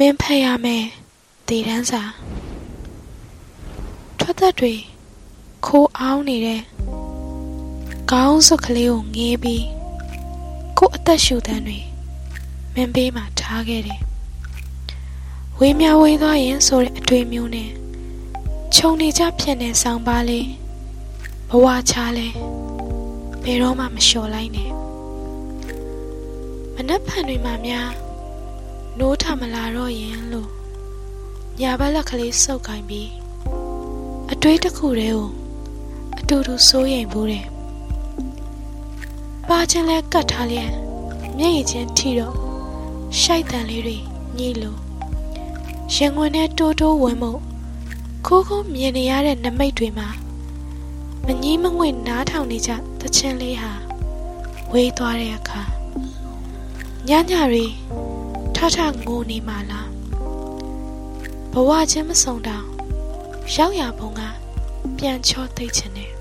မင်းဖတ်ရမယ်ဒေတန်းစာထွက်သက်တွေခိုးအောင်နေတဲ့ခေါင်းစွပ်ကလေးကိုငေးပြီးကို့အသက်ရှူတန်းတွေမင်းဘေးမှာထားခဲ့တယ်ဝေးမြဝေးသွားရင်ဆိုတဲ့အတွေ့မျိုးနဲ့ခြုံနေကြဖြစ်နေဆောင်ပါလေဘဝချလဲဘယ်တော့မှမလျှော်လိုက်နဲ့မနှက်ဖန်တွေမှာများ နိုးထမလာတော့ရင်လို့ညာဘက်လက်ကလေးစုပ်ကင်ပြီးအတွေးတစ်ခုတည်းကိုအတူတူစိုးရိမ်ဘူးတယ်ပါချင်းလဲကတ်ထားလျက်မျက်ရည်ချင်းထိတော့ရှိုက်တန်လေးတွေညှိလို့ရင်ဝင်နဲ့တိုးတိုးဝင်မှုခိုးခိုးမြင်နေရတဲ့နမိတ်တွေမှာမငီးမငွေ့နားထောင်နေကြသချင်းလေးဟာဝေးသွားတဲ့အခါညညရီ ထထငိုနေမှလားဘဝချင်းမဆုံးတောင်ရောက်ရပုံကပြန်ချောသိချင်တယ်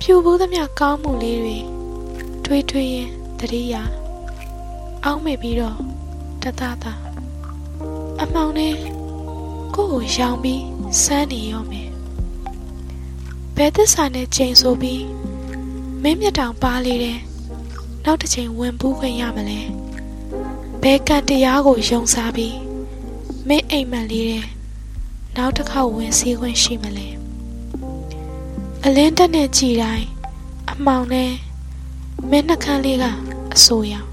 ဖြူဘူးသမျှကောင်းမှုလေးတွေတွေးတွေးရင်တတိယအောင်းမေပြီးတော့တသသာအမောင်နဲ့ကိုယ့်ကိုရောင်ပြီးစမ်းနေရောမယ်ဘယ်သစ္စာနဲ့ချိန်ဆိုပြီးမင်းမြတ်တောင်ပါလေတယ်နောက်တစ်ချိန်ဝင်ပူးခွင့်ရမလဲ ဘယ်ကံတရားကိုယုံစားပြီးမင်းအိမ်မက်လေးတဲ့နောက်တစ်ခေါက်ဝင်စည်းခွင့်ရှိမလဲအလင်းတက်နဲ့ကြည်တိုင်းအမောင်နဲ့မင်းနှခမ်းလေးကအဆိုရောင်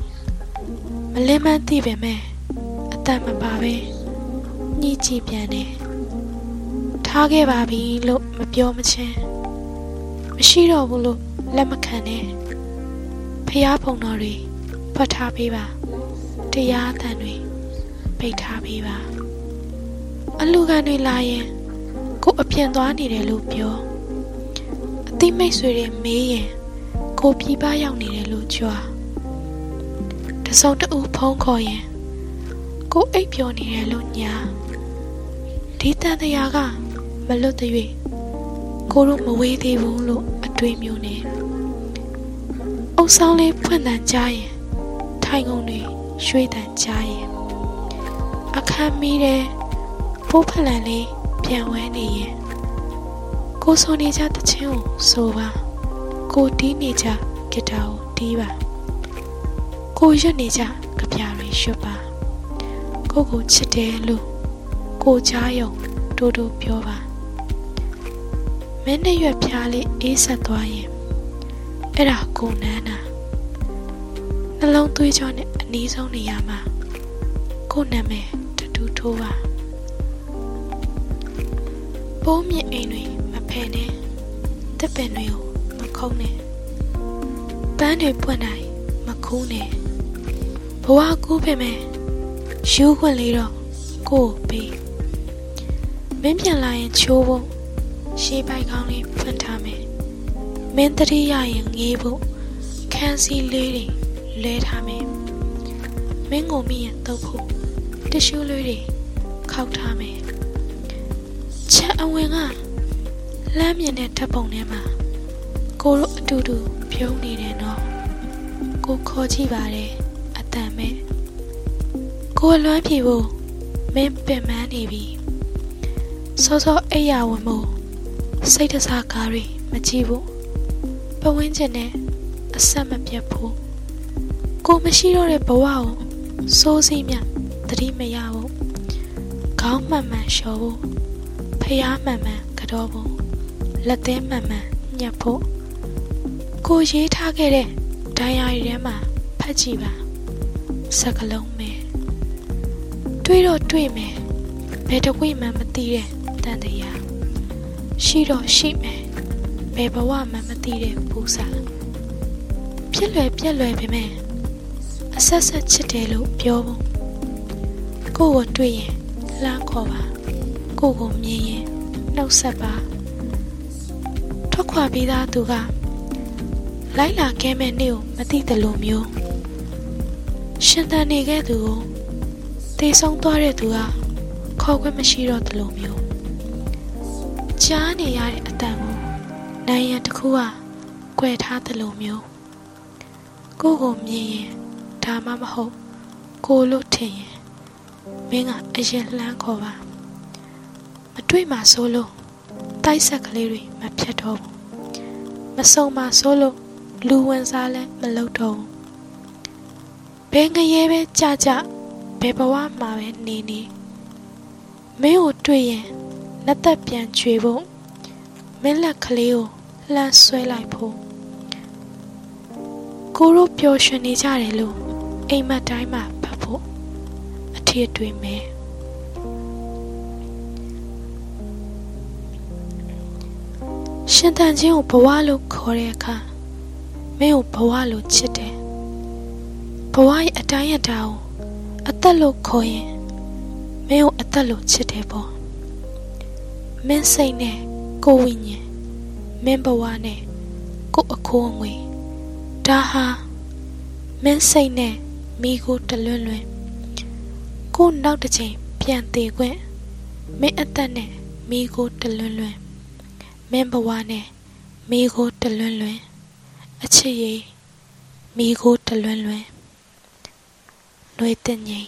မလင်းမန်းသိပေမဲ့အတတ်မပါပဲညှိကြည့်ပြန်တယ်ထားခဲ့ပါပြီလို့မပြောမချင်းမရှိတော့ဘူးလို့လက်မခံနဲ့ဖះဖုံတော်တွေဖွက်ထားပေးပါ တရားအသံတွေပိတ်ထားပေးပါအလူကန်တွေလာရင်ကိုအပြင်သွားနေတယ်လို့ပြောအသိမိတ်ဆွေတွေမေးရင်ကိုပြပရောက်နေတယ်လို့ကြွားတစုံတဦးဖုံးခေါ်ရင်ကိုအိပ်ပျော်နေတယ်လို့ညာဒီတန်တရားကမလွတ်သေး၍ကိုတို့မဝေးသေးဘူးလို့အတွေးမျိုးနဲ့အုပ်ဆောင်လေးဖွင့်တန်ကြားရင်ထိုင်ကုန်တွေ ရွှေတန်ကြားရင်အခမ်းမီးတဲ့ဖိုးဖလန်လေးပြန်ဝဲနေရင်ကိုဆိုနေကြတချင်းကိုဆိုပါကိုတီးနေကြဂီတာကိုတီးပါကိုရွတ်နေကြကြပြတွေရွတ်ပါကိုကိုချစ်တယ်လို့ကိုချားယုံတိုးတိုးပြောပါမင်းနဲ့ရွက်ဖြားလေးအေးဆက်သွားရင်အဲ့ဒါကိုနန်းတာ နှလုံးသွေးကြောနဲ့အနီးဆုံးနေရာမှာကိုနာမည်တတူထိုးပါပိုးမြင့်အိမ်တွေမဖယ်နဲ့တစ်ပင်တွေကိုမခုံးနဲ့ပန်းတွေပွင့်တိုင်းမခူးနဲ့ဘဝကူးပေမဲ့ယူခွင့်လေးတော့ကို့ပေးမင်းပြန်လာရင်ချိုးဖို့ရှေးပိုက်ကောင်းလေးဖွင့်ထားမယ်မင်းတတိယရင်ငေးဖို့ခန်းစီလေးတွေ လဲထားမယ်မင်းကိုမိရင်တုပ်ဖို့တ िश ူးလေးတွေခောက်ထားမယ်ချက်အဝင်ကလမ်းမြင်တဲ့ဓာတ်ပုံထဲမှာကိုတို့အတူတူပြုံးနေတယ်နော်ကိုခေါ်ကြည့်ပါတယ်အတန်မဲ့ကိုလွမ်းပြေဖို့မင်းပင်ပန်းနေပြီစောစောအိယာဝင်မို့စိတ်တစားကားတွေမကြည့်ဘူးပဝင်းကျင်နဲ့အဆက်မပြတ်ဖို့ ကိုမရှိတော့တဲ့ဘဝကိုစိုးစိမ့်မြသတိမရဘူးခေါင်းမှန်မှန်လျှော်ဖို့ဖျားမှန်မှန်ကတော့ဖို့လက်သေးမှန်မှန်ညှက်ဖို့ကိုရေးထားခဲ့တဲ့ဒိုင်ယာရီထဲမှာဖတ်ကြည့်ပါစကလုံးမယ်တွေးတော့တွေးမယ်ဘယ်တဝိမှမသိတဲ့တန်တရားရှိတော့ရှိမယ်ဘယ်ဘဝမှမသိတဲ့ပူစာပြက်လွယ်ပြက်လွယ်ပဲမဲ့ အဆက်ဆက်ချစ်တယ်လို့ပြောဖို့ကိုကိုတွေ့ရင်လမ်းခေါ်ပါကိုကိုမြင်ရင်နှုတ်ဆက်ပါထွက်ခွာပြီးသားသူကလိုက်လာခဲ့မဲ့နေ့ကိုမသိတယ်လို့မျိုးရှင်တန်နေခဲ့သူကိုတေဆုံးသွားတဲ့သူကခေါ်ခွင့်မရှိတော့တယ်လို့မျိုးကြားနေရတဲ့အတန်ကိုနိုင်ရန်တစ်ခုက꿰ထားတယ်လို့မျိုးကိုကိုမြင်ရင် ဒါမှမဟုတ်ကိုလို့ထင်ရင်မင်းကအရင်လှမ်းခေါ်ပါမတွေ့မှဆိုလို့တိုက်ဆက်ကလေးတွေမဖြတ်တော့ဘူးမစုံမှဆိုလို့လူဝင်စားလဲမလုပ်တော့ဘူးဘယ်ငရဲပဲကြကြဘယ်ဘဝမှာပဲနေနေမင်းကိုတွေ့ရင်လက်သက်ပြန်ချွေဖို့မင်းလက်ကလေးကိုလှမ်းဆွဲလိုက်ဖို့ကိုတို့ပျော်ရွှင်နေကြတယ်လို့ အိမ်မက်တိုင်းမှာဖတ်ဖို့အထည်တွေမယ်ရှင်တန်ချင်းကိုဘဝလို့ခေါ်တဲ့အခါမင်းကိုဘဝလို့ချစ်တယ်ဘဝရဲ့အတိုင်းအတာကိုအသက်လို့ခေါ်ရင်မင်းကိုအသက်လို့ချစ်တယ်ပေါ့မင်းစိတ်နဲ့ကိုဝိညာဉ်မင်းဘဝနဲ့ကိုအခိုးအငွေဒါဟာမင်းစိတ်နဲ့ မိကိုတလွန်းလွန်းကိုနောက်တစ်ချိန်ပြန်သေးခွင့်မင်းအသက်နဲ့မိကိုတလွန်းလွန်းမင်းဘဝနဲ့မိကိုတလွန်းလွန်းအချစ်ရည်မိကိုတလွန်းလွန်းလွေတင်ငိမ်